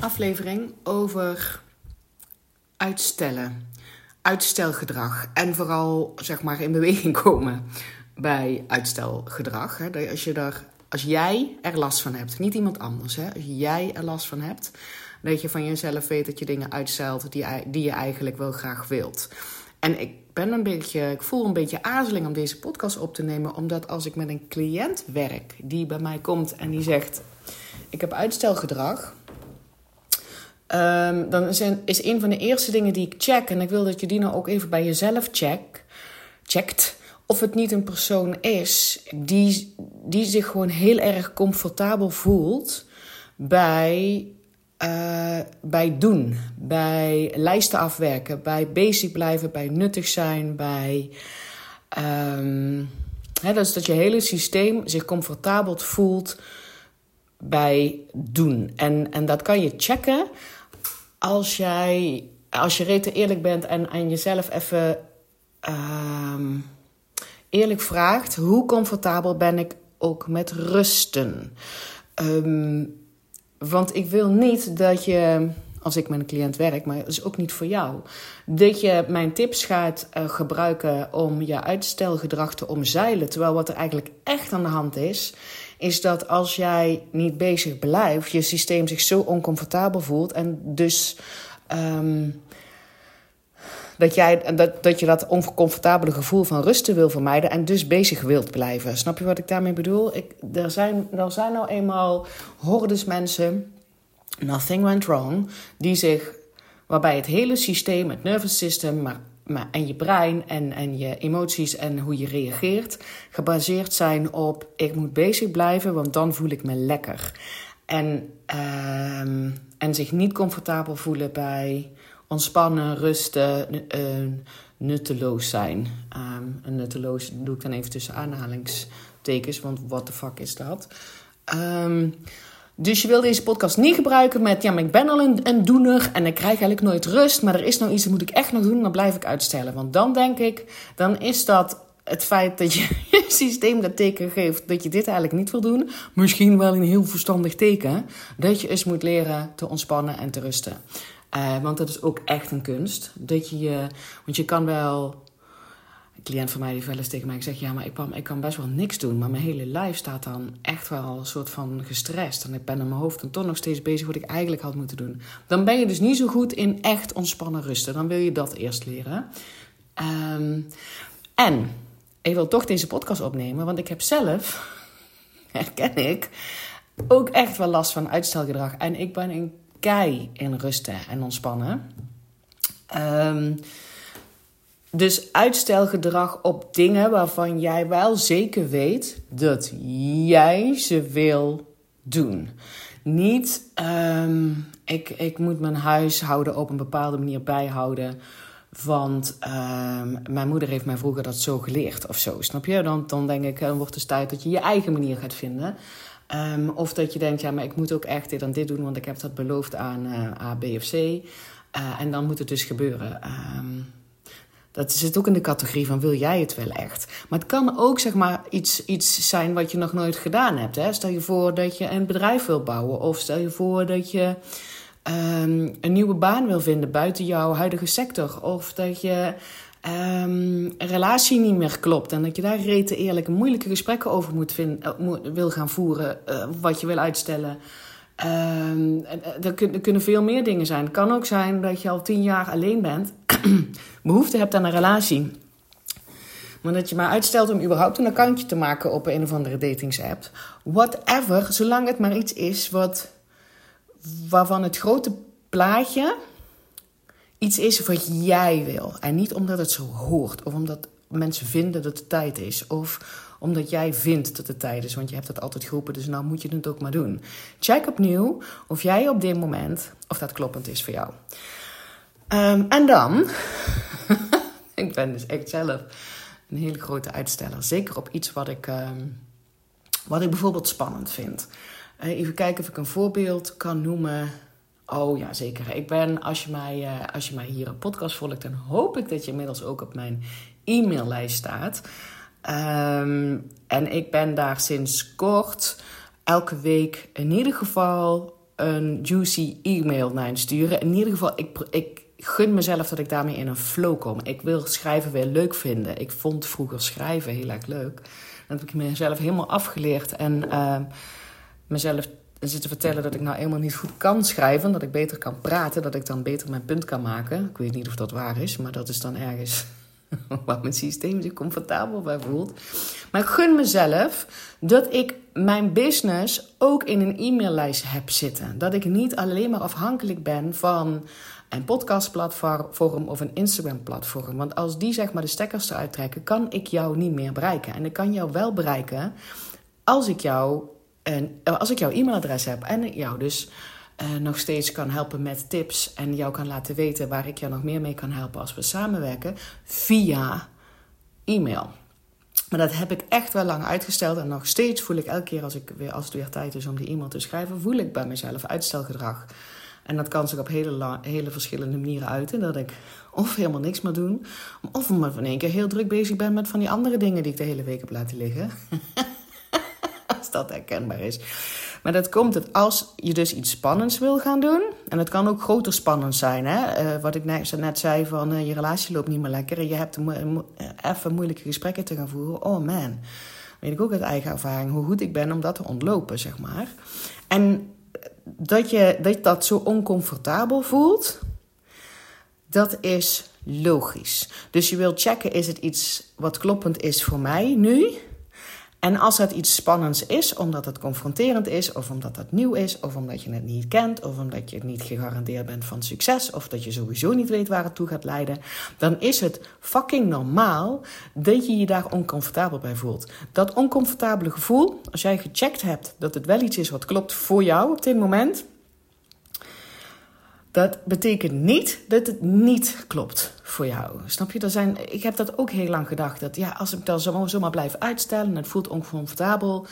aflevering over uitstellen, uitstelgedrag en vooral zeg maar in beweging komen bij uitstelgedrag. Als, je daar, als jij er last van hebt, niet iemand anders, hè. als jij er last van hebt, dat je van jezelf weet dat je dingen uitstelt die, die je eigenlijk wel graag wilt. En ik ben een beetje, ik voel een beetje aarzeling om deze podcast op te nemen, omdat als ik met een cliënt werk die bij mij komt en die zegt: Ik heb uitstelgedrag. Um, dan is een, is een van de eerste dingen die ik check, en ik wil dat je die nou ook even bij jezelf check, checkt, of het niet een persoon is die, die zich gewoon heel erg comfortabel voelt bij uh, bij doen, bij lijsten afwerken, bij bezig blijven, bij nuttig zijn, bij. Um, hè, dus dat je hele systeem zich comfortabel voelt bij doen. En, en dat kan je checken als jij, als je rete eerlijk bent en aan jezelf even um, eerlijk vraagt: hoe comfortabel ben ik ook met rusten? Um, want ik wil niet dat je, als ik met een cliënt werk, maar dat is ook niet voor jou, dat je mijn tips gaat uh, gebruiken om je uitstelgedrag te omzeilen. Terwijl wat er eigenlijk echt aan de hand is, is dat als jij niet bezig blijft, je systeem zich zo oncomfortabel voelt en dus. Um, dat, jij, dat, dat je dat oncomfortabele gevoel van rusten wil vermijden en dus bezig wilt blijven. Snap je wat ik daarmee bedoel? Ik, er, zijn, er zijn nou eenmaal hordes mensen, nothing went wrong, die zich, waarbij het hele systeem, het nervous system, maar, maar, en je brein en, en je emoties en hoe je reageert, gebaseerd zijn op ik moet bezig blijven, want dan voel ik me lekker. En, uh, en zich niet comfortabel voelen bij ontspannen, rusten, uh, nutteloos zijn. Um, nutteloos doe ik dan even tussen aanhalingstekens, want what the fuck is dat? Um, dus je wil deze podcast niet gebruiken met, ja, maar ik ben al een, doener en ik krijg eigenlijk nooit rust, maar er is nou iets dat moet ik echt nog doen, dan blijf ik uitstellen. Want dan denk ik, dan is dat het feit dat je je systeem dat teken geeft dat je dit eigenlijk niet wil doen, misschien wel een heel verstandig teken, dat je eens moet leren te ontspannen en te rusten. Uh, want dat is ook echt een kunst. Dat je je, want je kan wel. Een cliënt van mij die wel eens tegen mij zegt: Ja, maar ik kan, ik kan best wel niks doen. Maar mijn hele lijf staat dan echt wel een soort van gestrest. En ik ben in mijn hoofd dan toch nog steeds bezig wat ik eigenlijk had moeten doen. Dan ben je dus niet zo goed in echt ontspannen rusten. Dan wil je dat eerst leren. Um, en ik wil toch deze podcast opnemen, want ik heb zelf, herken ik, ook echt wel last van uitstelgedrag. En ik ben een kei in rusten en ontspannen. Um, dus uitstelgedrag op dingen waarvan jij wel zeker weet dat jij ze wil doen. Niet, um, ik, ik moet mijn huishouden op een bepaalde manier bijhouden. Want um, mijn moeder heeft mij vroeger dat zo geleerd of zo. Snap je? Dan, dan denk ik, dan wordt het tijd dat je je eigen manier gaat vinden. Um, of dat je denkt, ja, maar ik moet ook echt dit en dit doen, want ik heb dat beloofd aan uh, A, B of C. Uh, en dan moet het dus gebeuren. Um, dat zit ook in de categorie van wil jij het wel echt? Maar het kan ook zeg maar iets, iets zijn wat je nog nooit gedaan hebt. Hè? Stel je voor dat je een bedrijf wil bouwen. Of stel je voor dat je um, een nieuwe baan wil vinden buiten jouw huidige sector. Of dat je um, een relatie niet meer klopt. En dat je daar rete eerlijke, moeilijke gesprekken over moet uh, wil gaan voeren. Uh, wat je wil uitstellen. Um, er, kunnen veel meer dingen zijn. Het kan ook zijn dat je al tien jaar alleen bent. Behoefte hebt aan een relatie. Maar dat je maar uitstelt om überhaupt een accountje te maken op een of andere datingsapp. Whatever, zolang het maar iets is wat, waarvan het grote plaatje iets is wat jij wil. En niet omdat het zo hoort. Of omdat mensen vinden dat het tijd is. Of omdat jij vindt dat het tijd is. Want je hebt dat altijd geroepen. Dus nou moet je het ook maar doen. Check opnieuw of jij op dit moment. Of dat kloppend is voor jou. Um, en dan. ik ben dus echt zelf een hele grote uitsteller. Zeker op iets wat ik. Um, wat ik bijvoorbeeld spannend vind. Uh, even kijken of ik een voorbeeld kan noemen. Oh ja, zeker. Ik ben, als je mij, uh, als je mij hier een podcast volgt, dan hoop ik dat je inmiddels ook op mijn e-maillijst staat. Um, en ik ben daar sinds kort elke week in ieder geval een juicy e-mail naar sturen. In ieder geval, ik, ik gun mezelf dat ik daarmee in een flow kom. Ik wil schrijven weer leuk vinden. Ik vond vroeger schrijven heel erg leuk. Dan heb ik mezelf helemaal afgeleerd en uh, mezelf zitten vertellen dat ik nou eenmaal niet goed kan schrijven, dat ik beter kan praten, dat ik dan beter mijn punt kan maken. Ik weet niet of dat waar is, maar dat is dan ergens waar mijn systeem zich comfortabel bij voelt. Maar ik gun mezelf dat ik mijn business ook in een e-maillijst heb zitten. Dat ik niet alleen maar afhankelijk ben van een podcastplatform of een Instagram-platform. Want als die zeg maar de stekkers eruit trekken, kan ik jou niet meer bereiken. En ik kan jou wel bereiken als ik jou en als ik jouw e-mailadres heb en jou dus uh, nog steeds kan helpen met tips en jou kan laten weten waar ik jou nog meer mee kan helpen als we samenwerken via e-mail. Maar dat heb ik echt wel lang uitgesteld en nog steeds voel ik elke keer als, ik weer, als het weer tijd is om die e-mail te schrijven, voel ik bij mezelf uitstelgedrag. En dat kan zich op hele, hele verschillende manieren uiten. Dat ik of helemaal niks meer doe, of maar van één keer heel druk bezig ben met van die andere dingen die ik de hele week heb laten liggen. als dat herkenbaar is. Maar dat komt het als je dus iets spannends wil gaan doen. En het kan ook groter spannend zijn. Hè? Uh, wat ik net zei van uh, je relatie loopt niet meer lekker. En je hebt even moeilijke gesprekken te gaan voeren. Oh man. Weet ik ook uit eigen ervaring hoe goed ik ben om dat te ontlopen, zeg maar. En dat je dat, zo oncomfortabel voelt, dat is logisch. Dus je wilt checken, is het iets wat kloppend is voor mij nu? En als het iets spannends is, omdat het confronterend is, of omdat het nieuw is, of omdat je het niet kent, of omdat je niet gegarandeerd bent van succes, of dat je sowieso niet weet waar het toe gaat leiden, dan is het fucking normaal dat je je daar oncomfortabel bij voelt. Dat oncomfortabele gevoel, als jij gecheckt hebt dat het wel iets is wat klopt voor jou op dit moment, dat betekent niet dat het niet klopt voor jou. Snap je? Er zijn, ik heb dat ook heel lang gedacht. Dat ja, als ik dan zomaar, zomaar blijf uitstellen en het voelt oncomfortabel,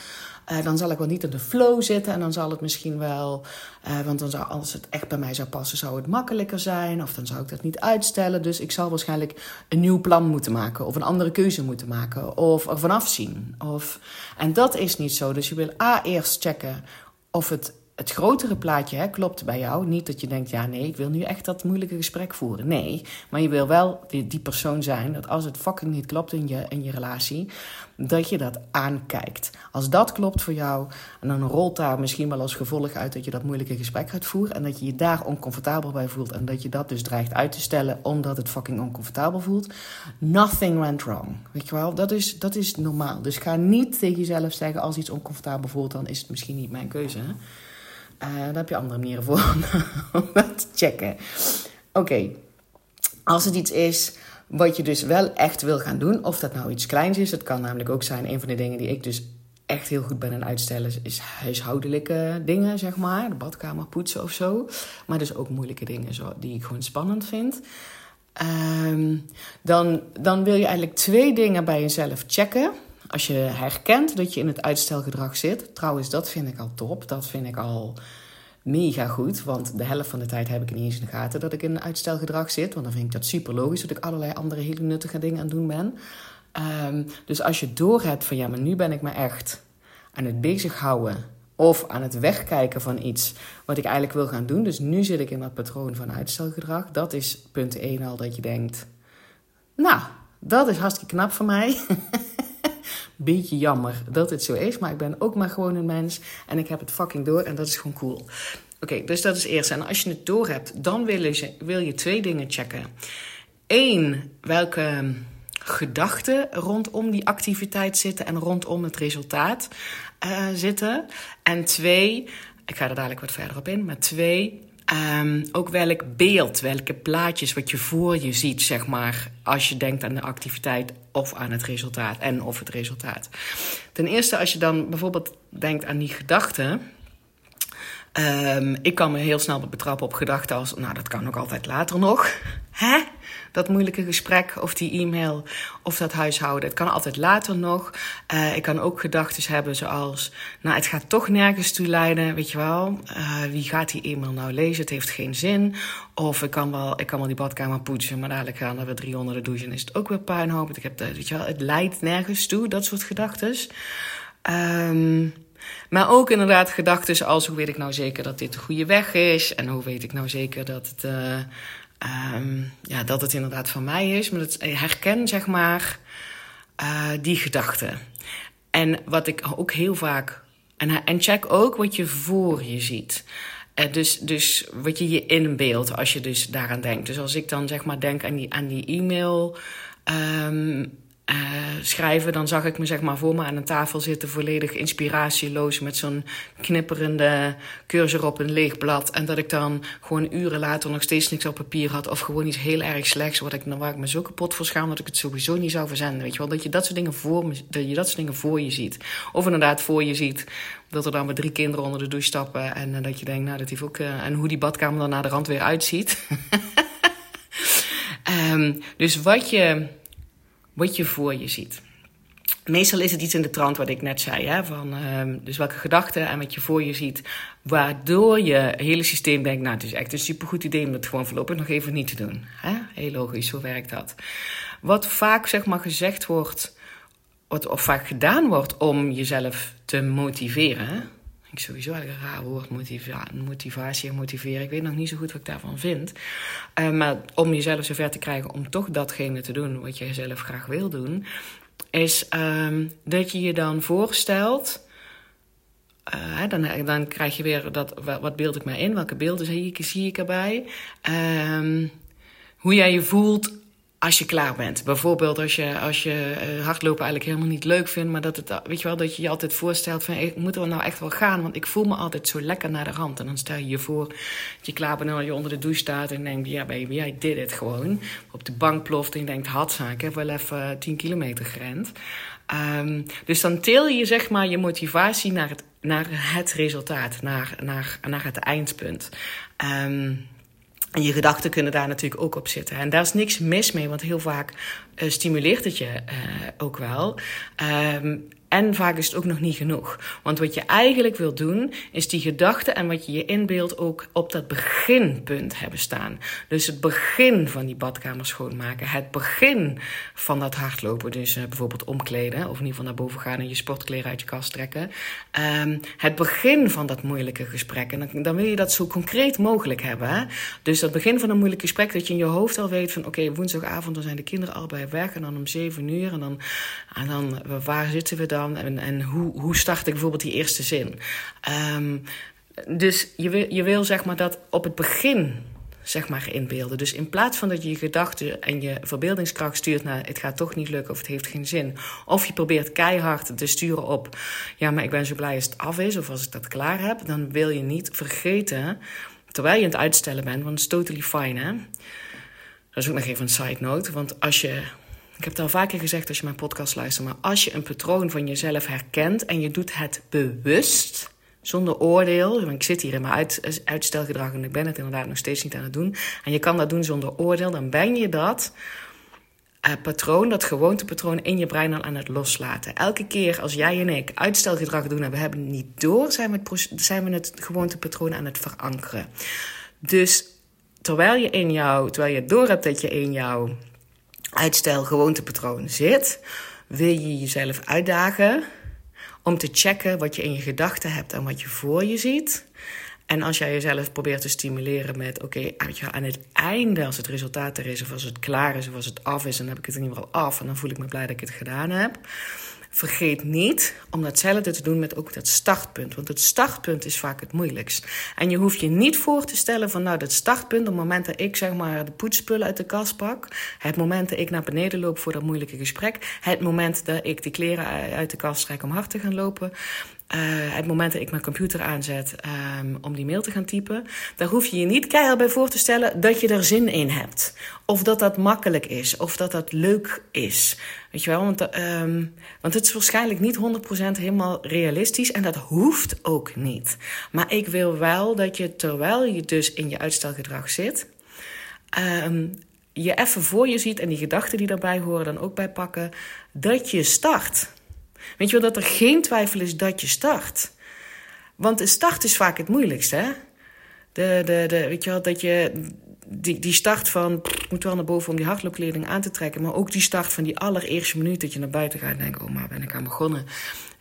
uh, dan zal ik wel niet in de flow zitten. En dan zal het misschien wel, uh, want dan zou, als het echt bij mij zou passen, zou het makkelijker zijn. Of dan zou ik dat niet uitstellen. Dus ik zal waarschijnlijk een nieuw plan moeten maken. Of een andere keuze moeten maken. Of er vanaf zien. Of, en dat is niet zo. Dus je wil A eerst checken of het het grotere plaatje hè, klopt bij jou. Niet dat je denkt, ja nee, ik wil nu echt dat moeilijke gesprek voeren. Nee, maar je wil wel die, die persoon zijn dat als het fucking niet klopt in je, in je relatie, dat je dat aankijkt. Als dat klopt voor jou, en dan rolt daar misschien wel als gevolg uit dat je dat moeilijke gesprek gaat voeren en dat je je daar oncomfortabel bij voelt en dat je dat dus dreigt uit te stellen omdat het fucking oncomfortabel voelt. Nothing went wrong. Weet je wel, dat is, dat is normaal. Dus ga niet tegen jezelf zeggen als iets oncomfortabel voelt, dan is het misschien niet mijn keuze. Hè? Uh, daar heb je andere manieren voor om dat te checken. Oké, als het iets is wat je dus wel echt wil gaan doen, of dat nou iets kleins is, het kan namelijk ook zijn, een van de dingen die ik dus echt heel goed ben aan uitstellen, is huishoudelijke dingen, zeg maar. De badkamer poetsen of zo. Maar dus ook moeilijke dingen zo, die ik gewoon spannend vind. Um, dan, dan wil je eigenlijk twee dingen bij jezelf checken. Als je herkent dat je in het uitstelgedrag zit. Trouwens, dat vind ik al top. Dat vind ik al mega goed. Want de helft van de tijd heb ik niet eens in de gaten dat ik in een uitstelgedrag zit. Want dan vind ik dat super logisch dat ik allerlei andere hele nuttige dingen aan het doen ben. Um, dus als je doorhebt van ja, maar nu ben ik me echt aan het bezighouden. Of aan het wegkijken van iets wat ik eigenlijk wil gaan doen. Dus nu zit ik in dat patroon van uitstelgedrag. Dat is punt 1 al dat je denkt. Nou, dat is hartstikke knap van mij. beetje jammer dat het zo is. Maar ik ben ook maar gewoon een mens. En ik heb het fucking door. En dat is gewoon cool. Oké, dus dat is eerst. En als je het door hebt, dan wil je, wil je twee dingen checken. Eén, welke gedachten rondom die activiteit zitten en rondom het resultaat uh, zitten. En twee, ik ga er dadelijk wat verder op in, maar twee, Um, ook welk beeld, welke plaatjes wat je voor je ziet, zeg maar, als je denkt aan de activiteit of aan het resultaat en of het resultaat. Ten eerste, als je dan bijvoorbeeld denkt aan die gedachten. Um, ik kan me heel snel betrappen op gedachten als, nou, dat kan ook altijd later nog. Hè? Dat moeilijke gesprek of die e-mail of dat huishouden. Het kan altijd later nog. Uh, ik kan ook gedachten hebben zoals, nou, het gaat toch nergens toe leiden, weet je wel. Uh, wie gaat die e-mail nou lezen? Het heeft geen zin. Of ik kan wel, ik kan wel die badkamer poetsen, maar dadelijk gaan er weer 300 douchen. Is het ook weer puinhoop. Ik heb, weet je wel, het leidt nergens toe, dat soort gedachten. Um, maar ook inderdaad gedachten als hoe weet ik nou zeker dat dit de goede weg is? En hoe weet ik nou zeker dat het, uh, um, ja, dat het inderdaad van mij is? Maar dat herken zeg maar uh, die gedachten. En wat ik ook heel vaak. En, check ook wat je voor je ziet. Uh, dus, dus wat je je inbeeldt als je dus daaraan denkt. Dus als ik dan zeg maar denk aan die, aan die e-mail. Um, uh, schrijven, dan zag ik me zeg maar voor me aan een tafel zitten, volledig inspiratieloos, met zo'n knipperende cursor op een leeg blad. En dat ik dan gewoon uren later nog steeds niks op papier had, of gewoon iets heel erg slechts, wat ik, waar ik me zo kapot voor schaam dat ik het sowieso niet zou verzenden. Weet je wel, dat je dat soort dingen voor, me, dat je dat soort dingen voor je ziet. Of inderdaad voor je ziet dat er dan weer drie kinderen onder de douche stappen en uh, dat je denkt, nou, dat heeft ook. Uh, en hoe die badkamer dan de rand weer uitziet. um, dus wat je wat je voor je ziet. Meestal is het iets in de trant wat ik net zei. Hè? Van, uh, dus welke gedachten en wat je voor je ziet. Waardoor je hele systeem denkt, nou het is echt een supergoed idee om het gewoon voorlopig nog even niet te doen. Hè? Heel logisch, zo werkt dat. Wat vaak zeg maar gezegd wordt, wat, of vaak gedaan wordt om jezelf te motiveren. Ik sowieso een raar woord, motiva motivatie en motiveren. Ik weet nog niet zo goed wat ik daarvan vind. Uh, maar om jezelf zover te krijgen om toch datgene te doen wat je zelf graag wil doen, is um, dat je je dan voorstelt. Uh, dan, dan krijg je weer dat, wat beeld ik mij in, welke beelden zie ik, erbij. Um, hoe jij je voelt als je klaar bent. Bijvoorbeeld als je, als je uh, hardlopen eigenlijk helemaal niet leuk vindt, maar dat het, weet je wel, dat je je altijd voorstelt van, ik moet er nou echt wel gaan, want ik voel me altijd zo lekker naar de rand. En dan stel je je voor dat je klaar bent en je onder de douche staat en denkt, ja baby, I did it gewoon. Op de bank ploft en je denkt, hadza, ik heb wel even 10 kilometer gerend. Um, dus dan teel je zeg maar je motivatie naar het, naar het resultaat, naar, naar, naar het eindpunt. Um, en je gedachten kunnen daar natuurlijk ook op zitten. En daar is niks mis mee, want heel vaak uh, stimuleert het je uh, ook wel. Um, en vaak is het ook nog niet genoeg. Want wat je eigenlijk wil doen, is die gedachten en wat je je inbeeldt ook op dat beginpunt hebben staan. Dus het begin van die badkamer schoonmaken. Het begin van dat hardlopen. Dus uh, bijvoorbeeld omkleden. Of in ieder geval naar boven gaan en je sportkleren uit je kast trekken. Um, het begin van dat moeilijke gesprek. En dan, dan wil je dat zo concreet mogelijk hebben. Hè? Dus dat begin van een moeilijk gesprek, dat je in je hoofd al weet van... oké, woensdagavond dan zijn de kinderen al bij werk en dan om zeven uur. En dan, en dan waar zitten we dan? En, en hoe, hoe start ik bijvoorbeeld die eerste zin? Um, dus je wil, je wil zeg maar dat op het begin zeg maar inbeelden. Dus in plaats van dat je je gedachten en je verbeeldingskracht stuurt naar het gaat toch niet lukken of het heeft geen zin. Of je probeert keihard te sturen op ja, maar ik ben zo blij als het af is of als ik dat klaar heb. Dan wil je niet vergeten, terwijl je aan het uitstellen bent, want het is totally fine hè. Dat is ook nog even een side note, want als je ik heb het al vaker gezegd als je mijn podcast luistert, maar als je een patroon van jezelf herkent en je doet het bewust, zonder oordeel, want ik zit hier in mijn uit, uitstelgedrag en ik ben het inderdaad nog steeds niet aan het doen, en je kan dat doen zonder oordeel, dan ben je dat uh, patroon, dat gewoontepatroon in je brein al aan het loslaten. Elke keer als jij en ik uitstelgedrag doen en we hebben het niet door, zijn we het, zijn we gewoontepatroon aan het verankeren. Dus terwijl je in jou, terwijl je door hebt dat je in jouw uitstel gewoontepatroon zit, wil je jezelf uitdagen om te checken wat je in je gedachten hebt en wat je voor je ziet. En als jij jezelf probeert te stimuleren met: oké, okay, aan het einde, als het resultaat er is, of als het klaar is, of als het af is, dan heb ik het in ieder geval af en dan voel ik me blij dat ik het gedaan heb. Vergeet niet om datzelfde te doen met ook dat startpunt. Want het startpunt is vaak het moeilijkst. En je hoeft je niet voor te stellen van nou, dat startpunt, op het moment dat ik zeg maar de poetspullen uit de kast pak, het moment dat ik naar beneden loop voor dat moeilijke gesprek, het moment dat ik de kleren uit de kast trek om hard te gaan lopen, uh, het moment dat ik mijn computer aanzet um, om die mail te gaan typen, daar hoef je je niet keihard bij voor te stellen dat je er zin in hebt. Of dat dat makkelijk is, of dat dat leuk is. Weet je wel, want, um, want het is waarschijnlijk niet 100% helemaal realistisch en dat hoeft ook niet. Maar ik wil wel dat je, terwijl je dus in je uitstelgedrag zit, um, je even voor je ziet en die gedachten die daarbij horen dan ook bij pakken, dat je start. Weet je wel, dat er geen twijfel is dat je start. Want de start is vaak het moeilijkste, hè? De, de, de, weet je wel, dat je die, die start van, ik moet wel naar boven om die hardloopkleding aan te trekken, maar ook die start van die allereerste minuut dat je naar buiten gaat en denkt, oh maar ben ik aan begonnen.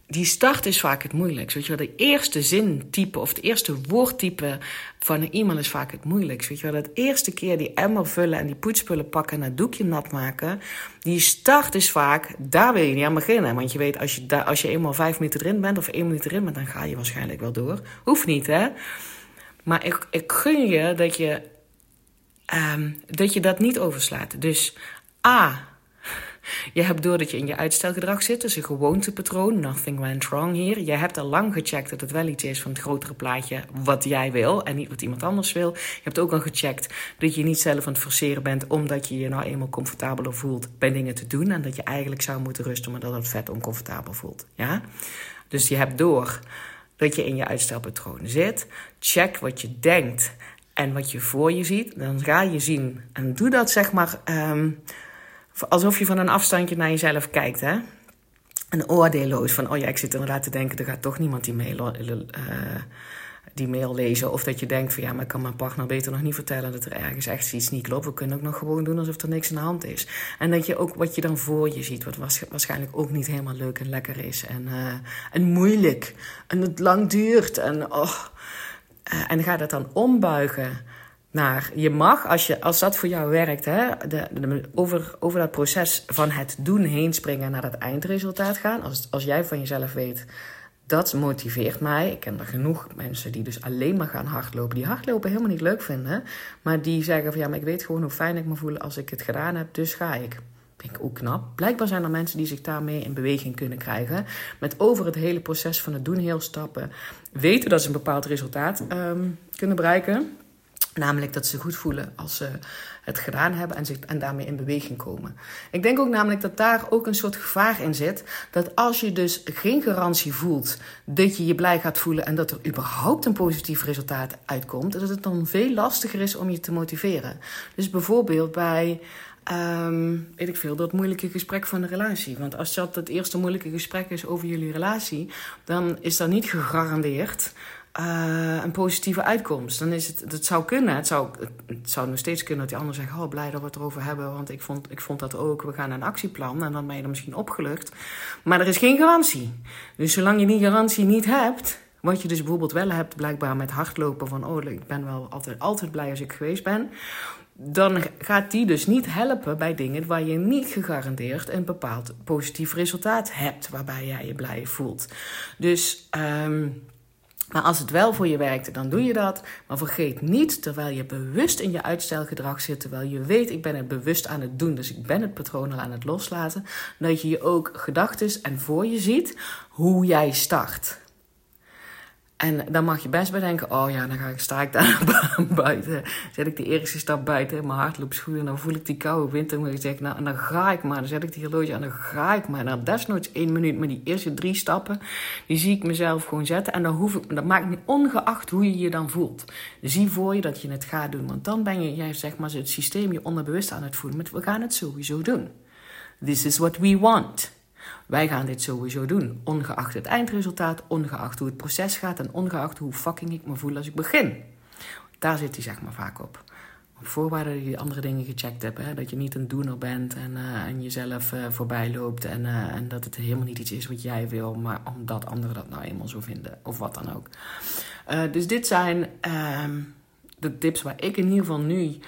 die start is vaak het moeilijkst. Weet je wel, de eerste zintype of de eerste woordtype van een e-mail is vaak het moeilijkst. Weet je wel, dat eerste keer die emmer vullen en die poetspullen pakken en dat doekje nat maken. Die start is vaak, daar wil je niet aan beginnen. Want je weet, als je, als je eenmaal vijf minuten erin bent of één minuut erin bent, dan ga je waarschijnlijk wel door. Hoeft niet, hè? Maar ik, ik gun je dat je, um, dat je dat niet overslaat. Dus A, je hebt door dat je in je uitstelgedrag zit, dus een gewoontepatroon, nothing went wrong hier. Je hebt al lang gecheckt dat het wel iets is van het grotere plaatje wat jij wil en niet wat iemand anders wil. Je hebt ook al gecheckt dat je niet zelf aan het forceren bent omdat je je nou eenmaal comfortabeler voelt bij dingen te doen en dat je eigenlijk zou moeten rusten, maar dat het vet oncomfortabel voelt. Ja? Dus je hebt door dat je in je uitstelpatroon zit. Check wat je denkt en wat je voor je ziet. Dan ga je zien. En doe dat zeg maar um, alsof je van een afstandje naar jezelf kijkt. Hè? En oordeelloos van, oh ja, ik zit inderdaad te denken, er gaat toch niemand die mail, uh, die mail lezen. Of dat je denkt van, ja, maar ik kan mijn partner beter nog niet vertellen dat er ergens echt iets niet klopt. We kunnen ook nog gewoon doen alsof er niks aan de hand is. En dat je ook wat je dan voor je ziet, wat waarschijnlijk ook niet helemaal leuk en lekker is. En, uh, en moeilijk. En het lang duurt. En, oh, en ga dat dan ombuigen naar. Je mag, als, je, als dat voor jou werkt, hè, de, over, over dat proces van het doen heen springen naar dat eindresultaat gaan. Als, als jij van jezelf weet, dat motiveert mij. Ik ken er genoeg mensen die dus alleen maar gaan hardlopen. Die hardlopen helemaal niet leuk vinden. Maar die zeggen van ja, maar ik weet gewoon hoe fijn ik me voel als ik het gedaan heb. Dus ga ik. Vind ik ook knap. Blijkbaar zijn er mensen die zich daarmee in beweging kunnen krijgen. Met over het hele proces van het doen heel stappen. Weten dat ze een bepaald resultaat um, kunnen bereiken. Namelijk dat ze goed voelen als ze het gedaan hebben en, zich, en daarmee in beweging komen. Ik denk ook namelijk dat daar ook een soort gevaar in zit. Dat als je dus geen garantie voelt dat je je blij gaat voelen en dat er überhaupt een positief resultaat uitkomt, dat het dan veel lastiger is om je te motiveren. Dus bijvoorbeeld bij. Um, weet ik veel, dat moeilijke gesprek van de relatie. Want als dat het eerste moeilijke gesprek is over jullie relatie, dan is dat niet gegarandeerd uh, een positieve uitkomst. Dan is het, het zou kunnen. Het zou, het zou nog steeds kunnen dat die ander zegt: Oh, blij dat we het erover hebben, want ik vond, ik vond dat ook. We gaan een actieplan en dan ben je er misschien opgelucht. Maar er is geen garantie. Dus zolang je die garantie niet hebt, wat je dus bijvoorbeeld wel hebt, blijkbaar met hardlopen: van oh, ik ben wel altijd, altijd blij als ik geweest ben. Dan gaat die dus niet helpen bij dingen waar je niet gegarandeerd een bepaald positief resultaat hebt, waarbij jij je blij voelt. Dus. Um, maar als het wel voor je werkt, dan doe je dat. Maar vergeet niet, terwijl je bewust in je uitstelgedrag zit, terwijl je weet, ik ben het bewust aan het doen, dus ik ben het patroon al aan het loslaten, dat je je ook gedachten en voor je ziet hoe jij start. En dan mag je best bedenken, oh ja, dan ga ik, sta ik daar buiten. Zet ik de eerste stap buiten, mijn hardloopschoenen. En dan voel ik die koude winter. Maar ik zeg, nou, en dan ga ik maar. Dan zet ik die horloge aan, dan ga ik maar. Dan desnoods één minuut. Maar die eerste drie stappen, die zie ik mezelf gewoon zetten. En dan hoef ik, dat maakt niet ongeacht hoe je je dan voelt. Zie voor je dat je het gaat doen. Want dan ben je, jij zeg maar, het systeem je onderbewust aan het voelen. Met, we gaan het sowieso doen. This is what we want. Wij gaan dit sowieso doen, ongeacht het eindresultaat, ongeacht hoe het proces gaat en ongeacht hoe fucking ik me voel als ik begin. Daar zit hij zeg maar vaak op. Op voorwaarde dat je andere dingen gecheckt hebt. Hè? Dat je niet een doener bent en, en jezelf uh, voorbij loopt. En, uh, en dat het helemaal niet iets is wat jij wil, maar omdat anderen dat nou eenmaal zo vinden. Of wat dan ook. dus dit zijn ehm, de tips waar ik in ieder geval nu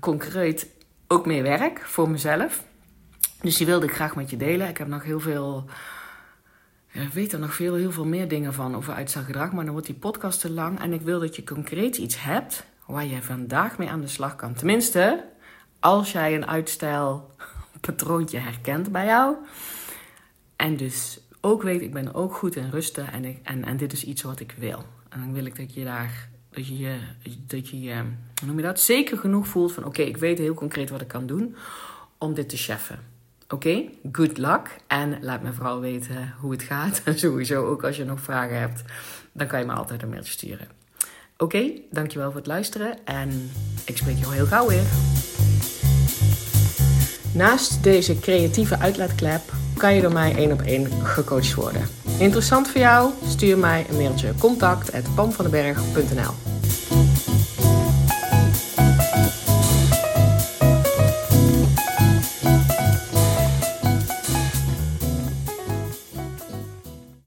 concreet ook mee werk voor mezelf. Dus die wilde ik graag met je delen. Ik heb nog heel veel. ik weet er nog veel, heel veel meer dingen van over uitstelgedrag. Maar dan wordt die podcast te lang. En ik wil dat je concreet iets hebt waar je vandaag mee aan de slag kan. Tenminste, als jij een uitstelpatroontje herkent bij jou. En dus ook weet, ik ben ook goed in rusten. En, en, en dit is iets wat ik wil. En dan wil ik dat je daar. Dat je dat je, noem je dat? Zeker genoeg voelt van: oké, ik weet heel concreet wat ik kan doen om dit te cheffen. Oké, good luck. En laat me vooral weten hoe het gaat. En sowieso ook als je nog vragen hebt, dan kan je me altijd een mailtje sturen. Oké, dankjewel voor het luisteren en ik spreek je heel gauw weer. Naast deze creatieve uitlaatklep kan je door mij één op één gecoacht worden. Interessant voor jou? Stuur mij een mailtje contact@pamvandenberg.nl